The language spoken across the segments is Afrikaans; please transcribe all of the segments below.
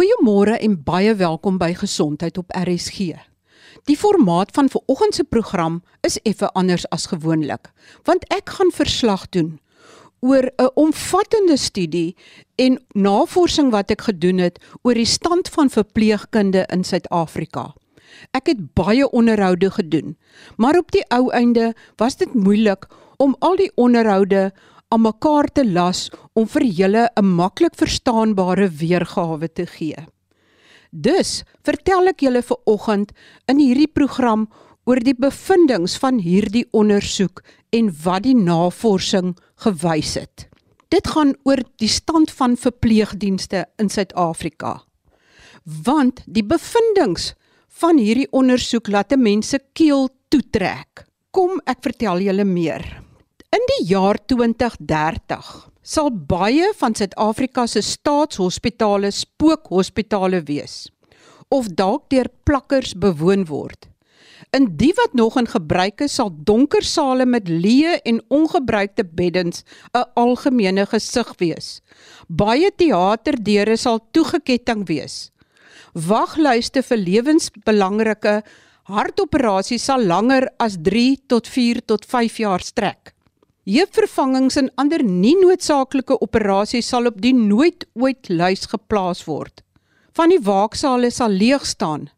Goeiemôre en baie welkom by Gesondheid op RSG. Die formaat van vanoggend se program is effe anders as gewoonlik, want ek gaan verslag doen oor 'n omvattende studie en navorsing wat ek gedoen het oor die stand van verpleegkunde in Suid-Afrika. Ek het baie onderhoude gedoen, maar op die ou einde was dit moeilik om al die onderhoude aan mekaar te las om vir julle 'n maklik verstaanbare weergawe te gee. Dus vertel ek julle vir oggend in hierdie program oor die bevindinge van hierdie ondersoek en wat die navorsing gewys het. Dit gaan oor die stand van verpleegdienste in Suid-Afrika. Want die bevindinge van hierdie ondersoek laat mense keel toetrek. Kom ek vertel julle meer. In die jaar 2030 sal baie van Suid-Afrika se staatshospitale spookhospitale wees of dalk deur plakkers bewoon word. In die wat nog in gebruik is, sal donker sale met leë en ongebruikte beddens 'n algemene gesig wees. Baie teaterdeure sal toegeketting wees. Waglyste vir lewensbelangrike hartoperasies sal langer as 3 tot 4 tot 5 jaar strek. Heupvervangings en ander nie noodsaaklike operasies sal op die nooit ooit lys geplaas word. Van die waaksale sal leeg staan.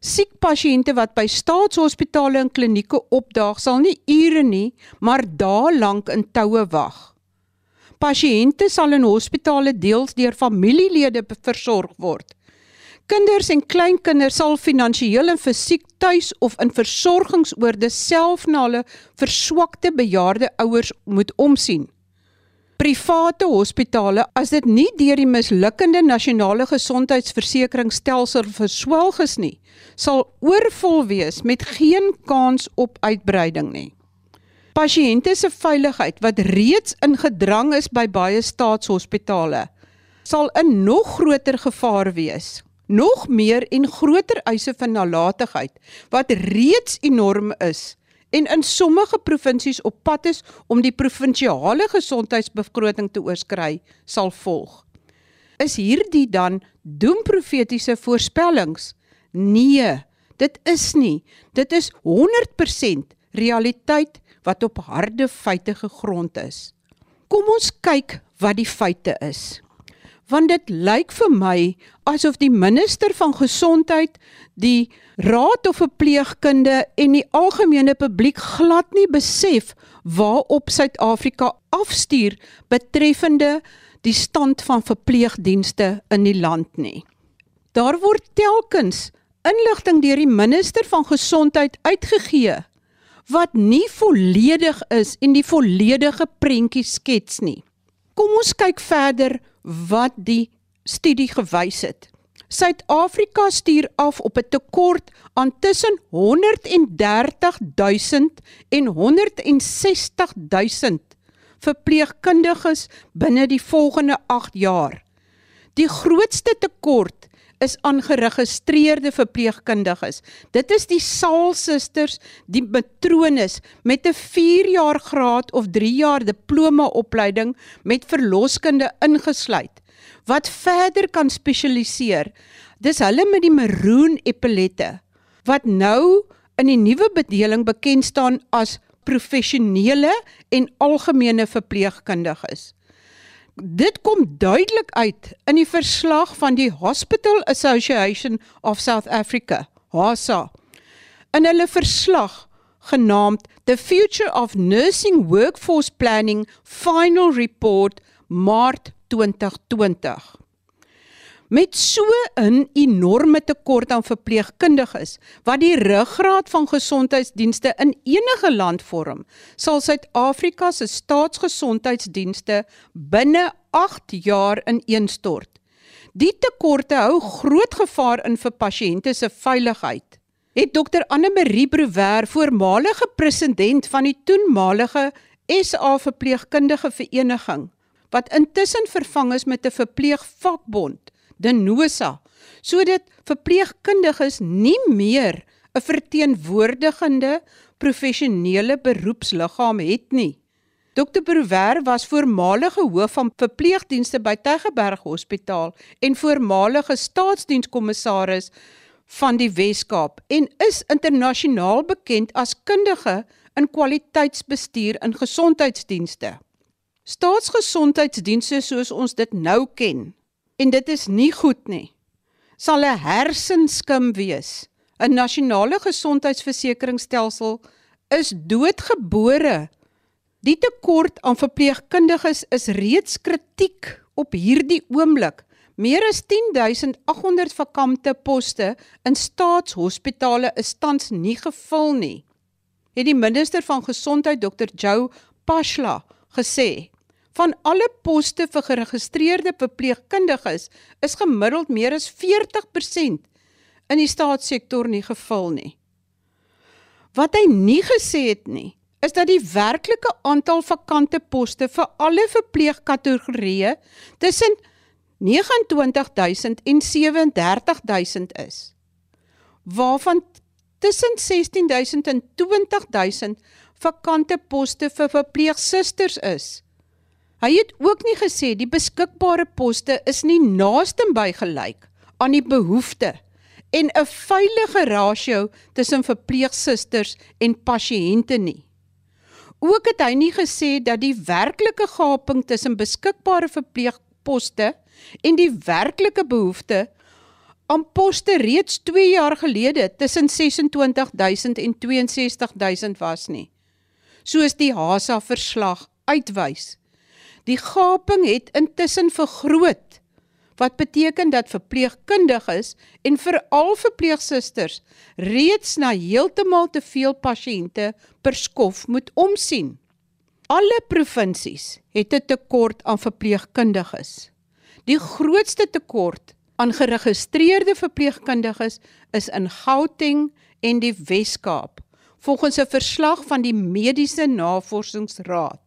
Siek pasiënte wat by staatshospitale en klinieke opdaag sal nie ure nie, maar dae lank in toue wag. Pasiënte sal in hospitale deels deur familielede versorg word. Kinders en kleinkinders sal finansiëel en fisiek tuis of in versorgingsoorde self na hulle verswakte bejaarde ouers moet omsien. Private hospitale, as dit nie deur die mislukkende nasionale gesondheidsversekeringsstelsel verswelg is nie, sal oorvol wees met geen kans op uitbreiding nie. Pasiënte se veiligheid wat reeds in gedrang is by baie staatshospitale, sal in nog groter gevaar wees nog meer en groter eise van nalatigheid wat reeds enorm is en in sommige provinsies op pad is om die provinsiale gesondheidsbegroting te oorskry sal volg. Is hierdie dan doemprofetiese voorspellings? Nee, dit is nie. Dit is 100% realiteit wat op harde feite gegrond is. Kom ons kyk wat die feite is want dit lyk vir my asof die minister van gesondheid, die raad of verpleegkunde en die algemene publiek glad nie besef waarop Suid-Afrika afstuur betreffende die stand van verpleegdienste in die land nie. Daar word telkens inligting deur die minister van gesondheid uitgegee wat nie volledig is en die volledige prentjie skets nie. Kom ons kyk verder wat die studie gewys het. Suid-Afrika stuur af op 'n tekort aan tussen 130.000 en 160.000 verpleegkundiges binne die volgende 8 jaar. Die grootste tekort is aan geregistreerde verpleegkundiges. Dit is die saalsusters, die matrones met 'n 4 jaar graad of 3 jaar diploma opleiding met verloskunde ingesluit wat verder kan spesialiseer. Dis hulle met die maroon epilette wat nou in die nuwe bedeling bekend staan as professionele en algemene verpleegkundiges. Dit kom duidelik uit in die verslag van die Hospital Association of South Africa, HASA. In hulle verslag genaamd The Future of Nursing Workforce Planning Final Report Maart 2020. Met so 'n enorme tekort aan verpleegkundiges wat die ruggraat van gesondheidsdienste in enige land vorm, sal Suid-Afrika se staatsgesondheidsdienste binne 8 jaar ineenstort. Die tekorte hou groot gevaar in vir pasiënte se veiligheid. Het Dr Anne Marie Brouwer, voormalige president van die toenmalige SA Verpleegkundige Vereniging, wat intussen vervang is met 'n verpleegvakbond, Denosa, sodat verpleegkundiges nie meer 'n verteenwoordigende professionele beroepsliggaam het nie. Dr. Brouwer was voormalige hoof van verpleegdienste by Tygerberg Hospitaal en voormalige staatsdienskommissaris van die Wes-Kaap en is internasionaal bekend as kundige in kwaliteitsbestuur in gesondheidsdienste. Staatsgesondheidsdienste soos ons dit nou ken en dit is nie goed nie. Sal 'n hersenskim wees. 'n Nasionale gesondheidsversekeringsstelsel is doodgebore. Die tekort aan verpleegkundiges is reeds kritiek op hierdie oomblik. Meer as 10800 vakante poste in staatshospitale is tans nie gevul nie. Het die minister van gesondheid Dr. Joe Pashla gesê. Van alle poste vir geregistreerde verpleegkundiges is gemiddeld meer as 40% in die staatssektor nie gevul nie. Wat hy nie gesê het nie, is dat die werklike aantal vakante poste vir alle verpleegkategorieë tussen 29000 en 37000 is. Waarvan tussen 16000 en 20000 vakante poste vir verpleegsusters is. Hy het ook nie gesê die beskikbare poste is nie naaste by gelyk aan die behoefte en 'n veilige rasio tussen verpleegsusters en pasiënte nie. Ook het hy nie gesê dat die werklike gaping tussen beskikbare verpleegposte en die werklike behoefte aan poste reeds 2 jaar gelede tussen 26000 en 62000 was nie. Soos die HASA verslag uitwys. Die gaping het intussen vergroot wat beteken dat verpleegkundiges en veral verpleegsusters reeds na heeltemal te veel pasiënte per skof moet omsien. Alle provinsies het 'n tekort aan verpleegkundiges. Die grootste tekort aan geregistreerde verpleegkundiges is in Gauteng en die Wes-Kaap, volgens 'n verslag van die Mediese Navorsingsraad.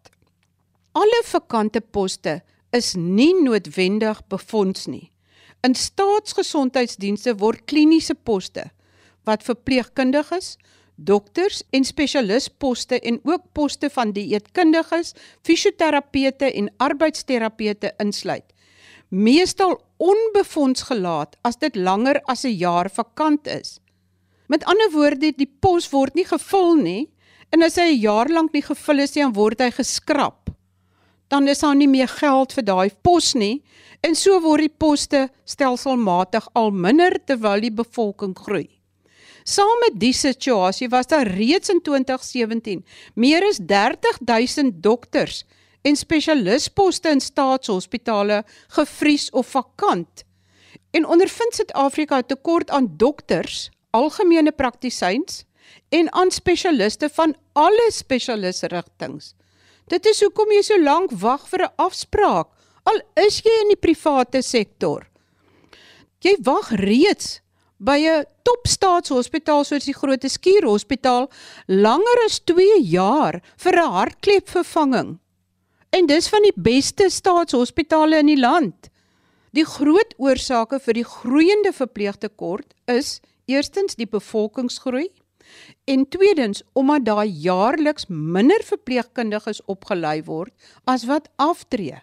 Alle vakante poste is nie noodwendig befonds nie. In staatsgesondheidsdienste word kliniese poste wat verpleegkundiges, dokters en spesialisposte en ook poste van dieetkundiges, fisioterapeute en arbeidsterapeute insluit. Meestal onbefonds gelaat as dit langer as 'n jaar vakant is. Met ander woorde, die pos word nie gevul nie en as hy 'n jaar lank nie gevul is nie, dan word hy geskraap dan is daar nie meer geld vir daai pos nie en so word die poste stelselmatig al minder terwyl die bevolking groei. Saam met die situasie was daar reeds in 2017 meer as 30000 dokters en spesialisposte in staatshospitale gevries of vakant. En ondervind Suid-Afrika tekort aan dokters, algemene praktisyns en aan spesialiste van alle spesialisrigtinge. Dit is hoekom jy so lank wag vir 'n afspraak al is jy in die private sektor. Jy wag reeds by 'n topstaatshospitaal soos die Groot Skuur Hospitaal langer as 2 jaar vir 'n hartklepvervanging. En dis van die beste staatshospitale in die land. Die groot oorsake vir die groeiende verpleegtekort is eerstens die bevolkingsgroei En tweedens, omdat daar jaarliks minder verpleegkundiges opgelei word as wat aftree.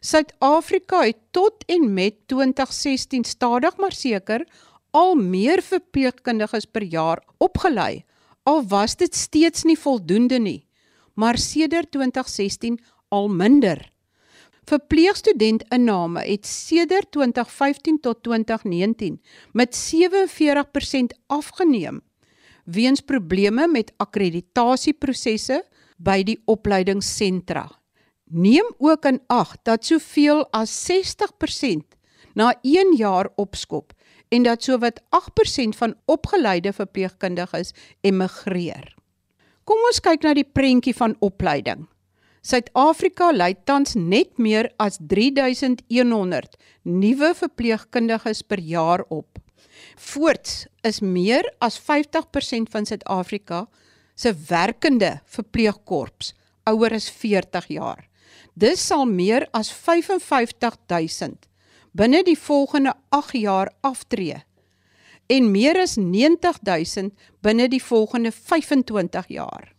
Suid-Afrika het tot en met 2016 stadig maar seker al meer verpleegkundiges per jaar opgelei. Al was dit steeds nie voldoende nie, maar sedert 2016 al minder. Verpleegstudent inname het sedert 2015 tot 2019 met 47% afgeneem weens probleme met akkreditasieprosesse by die opleidingssentra. Neem ook in ag dat soveel as 60% na 1 jaar opskop en dat sowat 8% van opgeleide verpleegkundiges emigreer. Kom ons kyk na die prentjie van opleiding. Suid-Afrika lei tans net meer as 3100 nuwe verpleegkundiges per jaar op. Voorts is meer as 50% van Suid-Afrika se werkende verpleegkorps ouer as 40 jaar. Dis sal meer as 55000 binne die volgende 8 jaar aftree en meer as 90000 binne die volgende 25 jaar.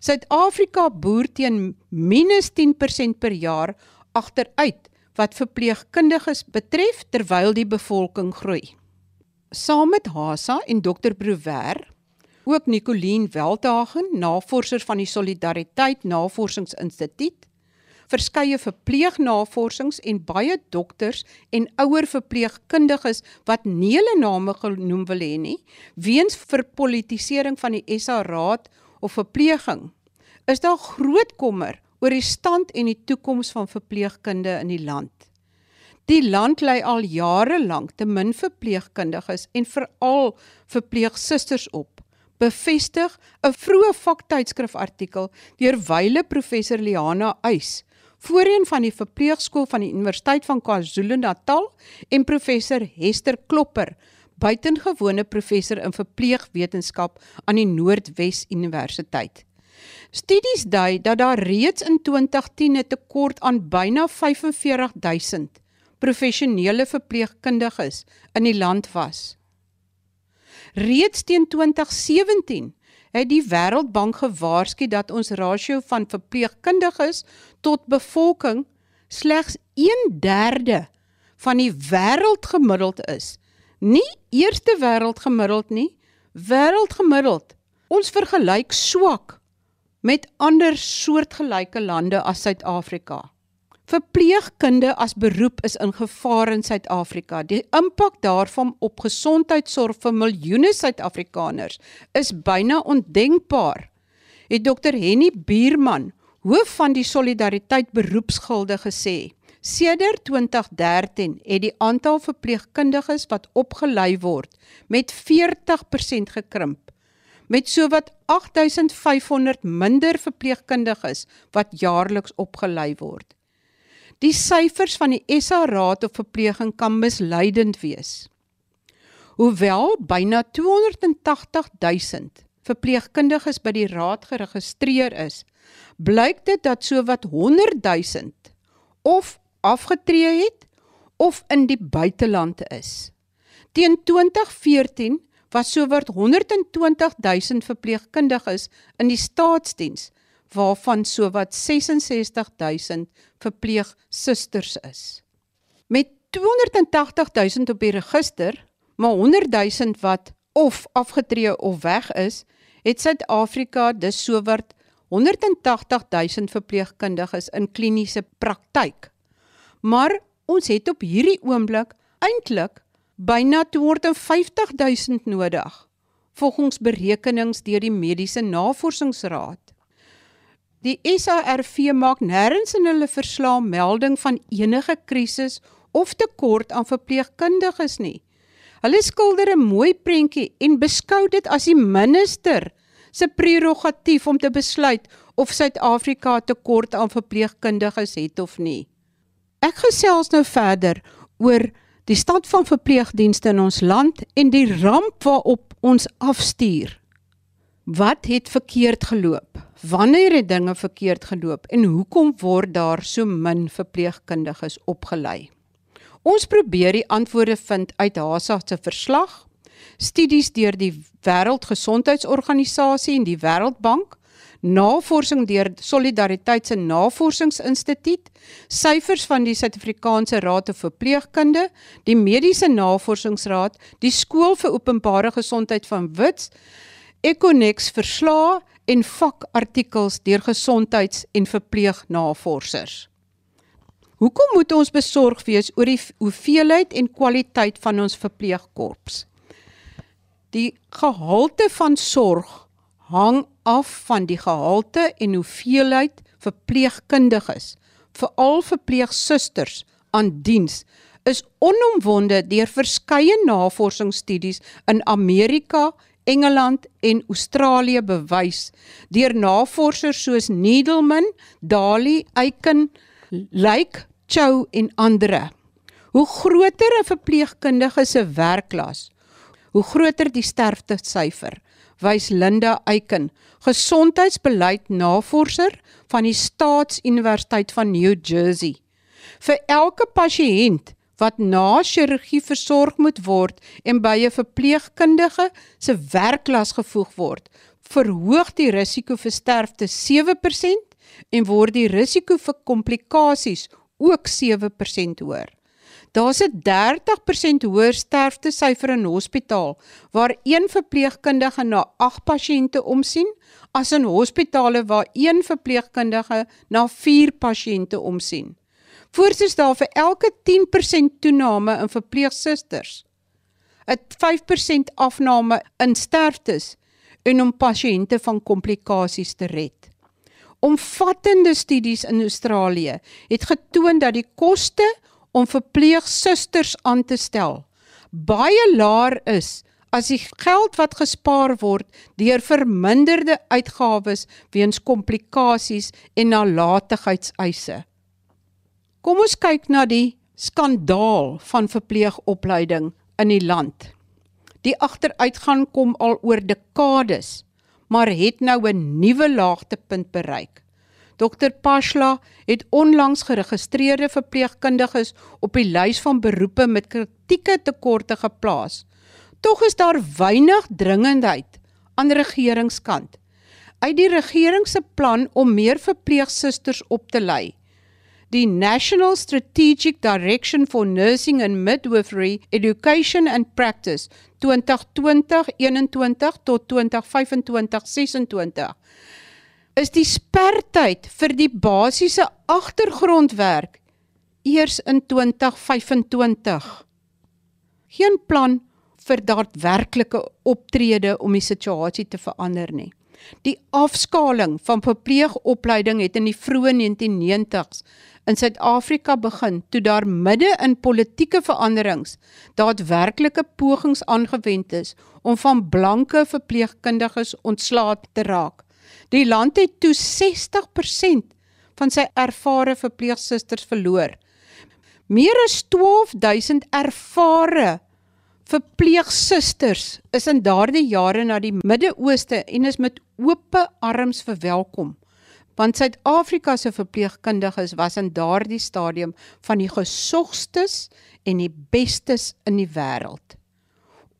Suid-Afrika boer teen minus 10% per jaar agteruit wat verpleegkundiges betref terwyl die bevolking groei. Saam met Hasa en Dr Brouwer, ook Nicoline Weltagen, navorser van die Solidariteit Navorsingsinstituut, verskeie verpleegnavorsings en baie dokters en ouer verpleegkundiges wat nie hulle name genoem wil hê nie, weens verpolitisering van die SA Raad of verpleging, is daar groot kommer oor die stand en die toekoms van verpleegkunde in die land. Die land lei al jare lank te min verpleegkundiges en veral verpleegsusters op. Bevestig 'n vroeë vaktydskrif-artikel deur wyle professor Liana Uys, voorheen van die verpleegskool van die Universiteit van KwaZulu-Natal en professor Hester Klopper, buitengewone professor in verpleegwetenskap aan die Noordwes Universiteit. Studies dui dat daar reeds in 2010 'n tekort aan byna 45000 professionele verpleegkundiges in die land was. Reeds teen 2017 het die Wêreldbank gewaarsku dat ons rasio van verpleegkundiges tot bevolking slegs 1/3 van die wêreldgemiddeld is. Nie eerste wêreldgemiddeld nie, wêreldgemiddeld. Ons vergelyk swak met ander soortgelyke lande as Suid-Afrika. Verpleegkunde as beroep is in gevaar in Suid-Afrika. Die impak daarvan op gesondheidsorg vir miljoene Suid-Afrikaners is byna ondenkbaar. Het Dr Henny Bierman, hoof van die Solidariteit Beroepsgilde gesê, sedert 2013 het die aantal verpleegkundiges wat opgelei word met 40% gekrimp met sowat 8500 minder verpleegkundiges wat jaarliks opgelei word. Die syfers van die SA Raad op verpleging kan misleidend wees. Hoewel byna 280 000 verpleegkundiges by die raad geregistreer is, blyk dit dat sowat 100 000 of afgetree het of in die buiteland is. Teen 2014 was sowat 120 000 verpleegkundiges in die staatsdiens waarvan sowat 66000 verpleegsusters is. Met 280000 op die register, maar 100000 wat of afgetree of weg is, het Suid-Afrika dus sowat 180000 verpleegkundiges in kliniese praktyk. Maar ons het op hierdie oomblik eintlik byna 250000 nodig volgens berekenings deur die Mediese Navorsingsraad. Die SARV maak nêrens in hulle verslae melding van enige krisis of tekort aan verpleegkundiges nie. Hulle skilder 'n mooi prentjie en beskou dit as die minister se prerogatief om te besluit of Suid-Afrika tekort aan verpleegkundiges het of nie. Ek gesels nou verder oor die stand van verpleegdienste in ons land en die ramp waarop ons afstuur. Wat het verkeerd geloop? Wanneer het dinge verkeerd geloop en hoekom word daar so min verpleegkundiges opgelei? Ons probeer die antwoorde vind uit HASA se verslag, studies deur die Wêreldgesondheidsorganisasie en die Wêreldbank, navorsing deur Solidariteit se Navorsingsinstituut, syfers van die Suid-Afrikaanse Raad vir Verpleegkunde, die Mediese Navorsingsraad, die Skool vir Openbare Gesondheid van Wits, Econex verslae en vakartikels deur gesondheids- en verpleegnavorsers. Hoekom moet ons besorg wees oor die hoeveelheid en kwaliteit van ons verpleegkorps? Die gehalte van sorg hang af van die gehalte en hoeveelheid verpleegkundiges, veral verpleegsusters aan diens is onomwonde deur verskeie navorsingsstudies in Amerika Engeland en Australië bewys deur navorsers soos Needleman, Daly, Aiken, Lake, Chow en ander. Hoe groter 'n verpleegkundige se werkklas, hoe groter die sterftesyfer, wys Linda Aiken, gesondheidsbeleid navorser van die Staatsuniversiteit van New Jersey. Vir elke pasiënt wat na chirurgie versorg moet word en by 'n verpleegkundige se werkklas gevoeg word, verhoog die risiko vir sterfte 7% en word die risiko vir komplikasies ook 7% hoër. Daar's 'n 30% hoër sterfte syfer in hospitaal waar een verpleegkundige na 8 pasiënte omsien as in hospitale waar een verpleegkundige na 4 pasiënte omsien. Voorstel daar vir elke 10% toename in verpleegsusters 'n 5% afname in sterftes en om pasiënte van komplikasies te red. Omvattende studies in Australië het getoon dat die koste om verpleegsusters aan te stel baie laer is as die geld wat gespaar word deur verminderde uitgawes weens komplikasies en nalatigheidseise. Kom ons kyk na die skandaal van verpleegopleiding in die land. Die agteruitgang kom al oor dekades, maar het nou 'n nuwe laagtepunt bereik. Dr Pashla het onlangs geregistreerde verpleegkundiges op die lys van beroepe met kritieke tekorte geplaas. Tog is daar weinig dringendheid aan regeringskant. Uit die regering se plan om meer verpleegsusters op te lei, die National Strategic Direction for Nursing and Midwifery Education and Practice 2020-21 tot 2025-26 is die spertyd vir die basiese agtergrondwerk eers in 2025. Geen plan vir daadwerklike optrede om die situasie te verander nie. Die afskaling van verpleegopleiding het in die vroeë 1990s in Suid-Afrika begin toe daar midde in politieke veranderings daadwerklike pogings aangewend is om van blanke verpleegkundiges ontslae te raak. Die land het toe 60% van sy ervare verpleegsusters verloor. Meer as 12000 ervare verpleegsusters is in daardie jare na die Midde-Ooste en is met oop arms verwelkom want Suid-Afrika se verpleegkundiges was in daardie stadium van die gesogstes en die bestes in die wêreld.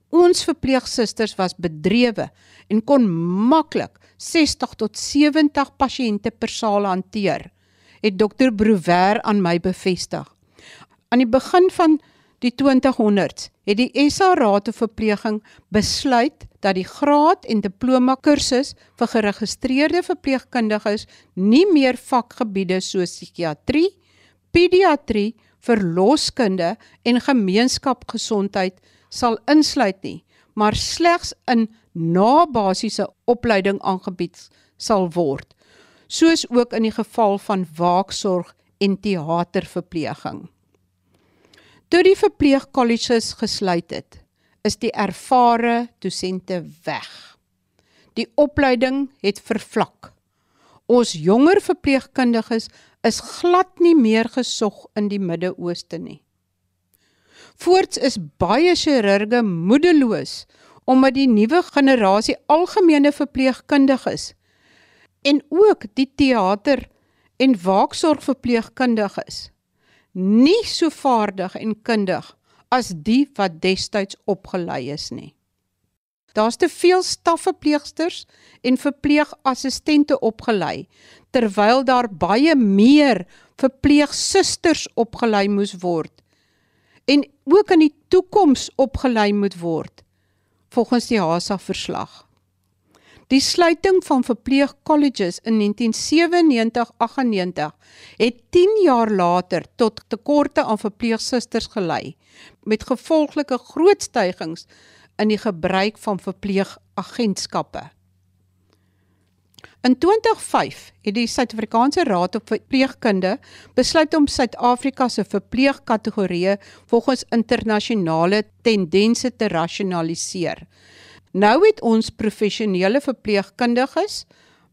Ons verpleegsusters was bedrewe en kon maklik 60 tot 70 pasiënte per saal hanteer, het dokter Brouwer aan my bevestig. Aan die begin van die 2000s het die SA Raad vir Verpleging besluit dat die graad en diploma kursus vir geregistreerde verpleegkundiges nie meer vakgebiede soos psigiatrie, pediatrie, verloskunde en gemeenskapgesondheid sal insluit nie, maar slegs in nabasiese opleiding aangebied sal word, soos ook in die geval van waaksorg en teaterverpleging. Toe die verpleegkolleges gesluit het, is die ervare dosente weg. Die opleiding het vervlak. Ons jonger verpleegkundiges is glad nie meer gesog in die Midde-Ooste nie. Voorts is baie chirurge moedeloos omdat die nuwe generasie algemene verpleegkundiges en ook die teater en waaksorgverpleegkundiges nie so vaardig en kundig as die wat destyds opgelei is nie. Daar's te veel stafverpleegsters en verpleegassistente opgelei terwyl daar baie meer verpleegsusters opgelei moes word en ook in die toekoms opgelei moet word volgens die HASA verslag. Die sluiting van verpleegkolleges in 1997-98 het 10 jaar later tot tekorte aan verpleegsusters gelei met gevolglike groot stygings in die gebruik van verpleegagentskappe. In 2005 het die Suid-Afrikaanse Raad op Verpleegkunde besluit om Suid-Afrika se verpleegkategorieë volgens internasionale tendense te rasionaliseer. Nou het ons professionele verpleegkundiges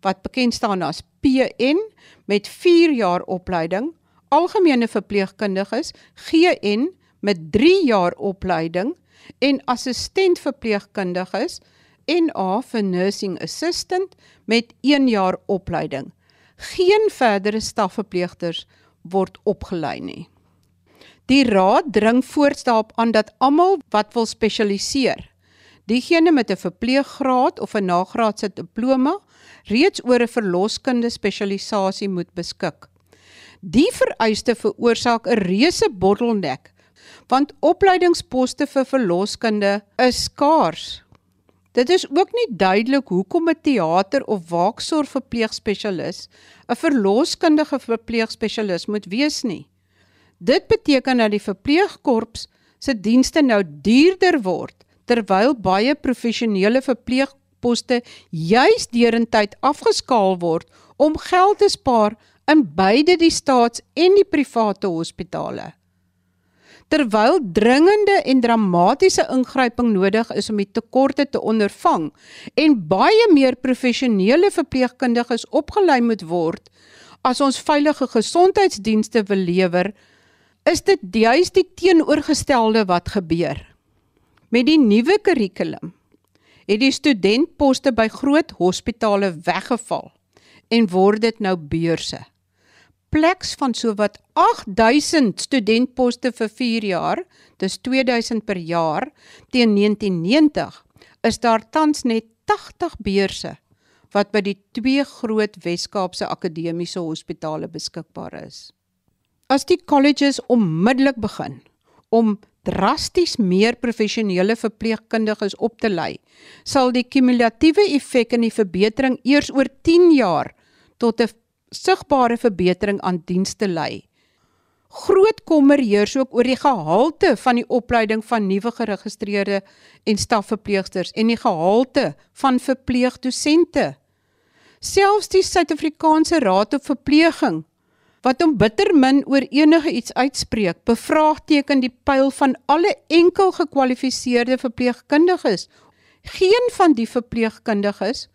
wat bekend staan as PN met 4 jaar opleiding, algemene verpleegkundiges GN met 3 jaar opleiding en assistent verpleegkundiges NA vir nursing assistant met 1 jaar opleiding. Geen verdere stafverpleegsters word opgelei nie. Die raad dring voorts daarop aan dat almal wat wil spesialiseer diegene met 'n verpleeggraad of 'n nagraadse diploma reeds oor 'n verloskunde spesialisasie moet beskik. Die vereiste veroorsaak 'n reuse bottleneck want opleidingsposte vir verloskunde is skaars. Dit is ook nie duidelik hoekom 'n teater of waaksorg verpleegspesialis 'n verloskundige verpleegspesialis moet wees nie. Dit beteken dat die verpleegkorps se dienste nou duurder word terwyl baie professionele verpleegposte juis deurentyd afgeskaal word om geld te spaar in beide die staats- en die private hospitale. Terwyl dringende en dramatiese ingryping nodig is om die tekorte te ondervang en baie meer professionele verpleegkundiges opgelei moet word as ons veilige gesondheidsdienste wil lewer, is dit juis die teenoorgestelde wat gebeur. Met die nuwe kurrikulum het die studentposte by groot hospitale weggeval en word dit nou beurse. Pleks van sowat 8000 studentposte vir 4 jaar, dis 2000 per jaar teen 1990, is daar tans net 80 beurse wat by die twee groot Wes-Kaapse akademiese hospitale beskikbaar is as die colleges onmiddellik begin om drasties meer professionele verpleegkundiges op te lei, sal die kumulatiewe effek in die verbetering eers oor 10 jaar tot 'n sigbare verbetering aan dienste lei. Groot kommer heers ook oor die gehalte van die opleiding van nuwe geregistreerde en stafverpleegsters en die gehalte van verpleegdosente. Selfs die Suid-Afrikaanse Raad op Verpleging wat hom bitter min oor enige iets uitspreek, bevraagteken die pyl van alle enkel gekwalifiseerde verpleegkundiges. Geen van die verpleegkundiges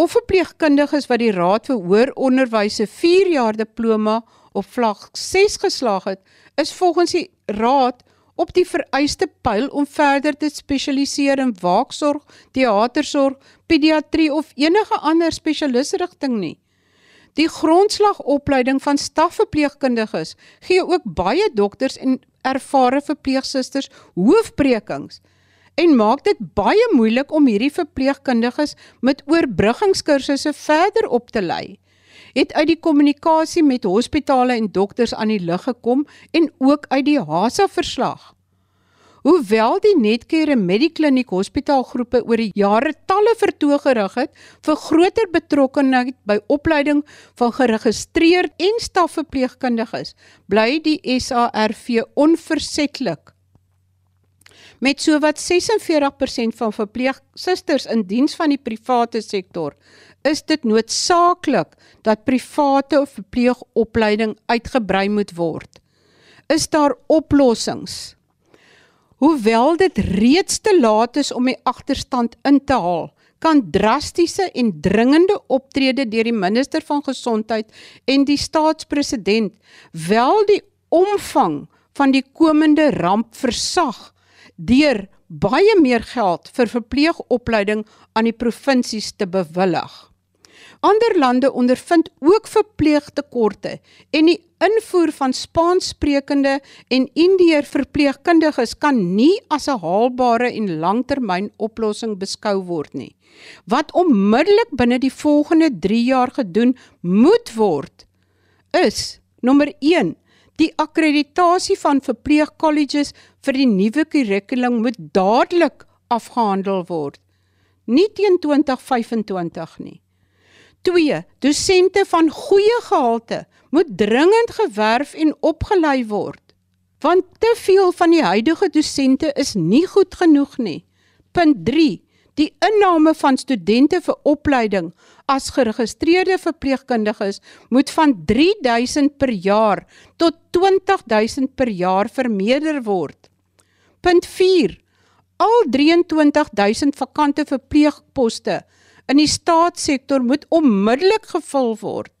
of verpleegkundiges wat die Raad vir Hoër Onderwys se 4 jaar diploma op vlak 6 geslaag het, is volgens die Raad op die vereiste pyl om verder te spesialiseer in waaksorg, teatersorg, pediatrie of enige ander spesialisrigting nie. Die grondslagopleiding van stafverpleegkundiges gee ook baie dokters en ervare verpleegsusters hoofbrekings en maak dit baie moeilik om hierdie verpleegkundiges met oorbruggingskursusse verder op te lei. Het uit die kommunikasie met hospitale en dokters aan die lig gekom en ook uit die HASA verslag. Hoewel die Netcare Medikliniek hospitaalgroepe oor die jare talle vertoë gerig het vir groter betrokkenheid by opleiding van geregistreerd en stafverpleegkundiges, bly die SARV onversetlik. Met sowat 46% van verpleegsusters in diens van die private sektor, is dit noodsaaklik dat private verpleegopleiding uitgebrei moet word. Is daar oplossings? Hoewel dit reeds te laat is om die agterstand in te haal, kan drastiese en dringende optrede deur die minister van gesondheid en die staatspresident wel die omvang van die komende ramp versag deur baie meer geld vir verpleegopleiding aan die provinsies te bewillig. Ander lande ondervind ook verpleegtekorte en die invoer van Spaanssprekende en Indiër verpleegkundiges kan nie as 'n haalbare en langtermyn oplossing beskou word nie. Wat onmiddellik binne die volgende 3 jaar gedoen moet word is nommer 1 Die akkreditasie van verpleegkolleges vir die nuwe kurrikulum moet dadelik afgehandel word. Nie teen 2025 nie. 2. Dosente van goeie gehalte moet dringend gewerf en opgelei word. Want te veel van die huidige dosente is nie goed genoeg nie. Punt 3. Die inname van studente vir opleiding as geregistreerde verpleegkundiges moet van 3000 per jaar tot 20000 per jaar vermeerder word. Punt 4. Al 23000 vakante verpleegposte in die staatssektor moet onmiddellik gevul word.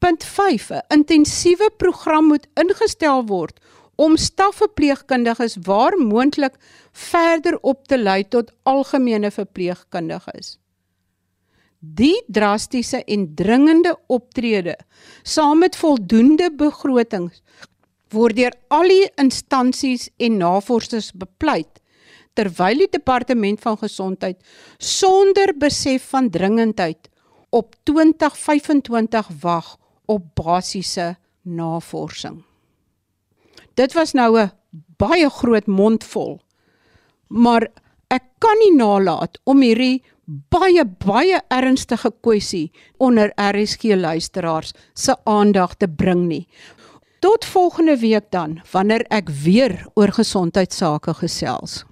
Punt 5: 'n Intensiewe program moet ingestel word om stafverpleegkundiges waar moontlik verder op te lei tot algemene verpleegkundiges. Die drastiese en dringende optrede saam met voldoende begrotings word deur al die instansies en navorsers bepleit terwyl die departement van gesondheid sonder besef van dringendheid op 2025 wag op basiese navorsing. Dit was nou 'n baie groot mondvol. Maar ek kan nie nalat om hierdie baie baie ernstige kwessie onder RSG luisteraars se aandag te bring nie. Tot volgende week dan wanneer ek weer oor gesondheidsake gesels.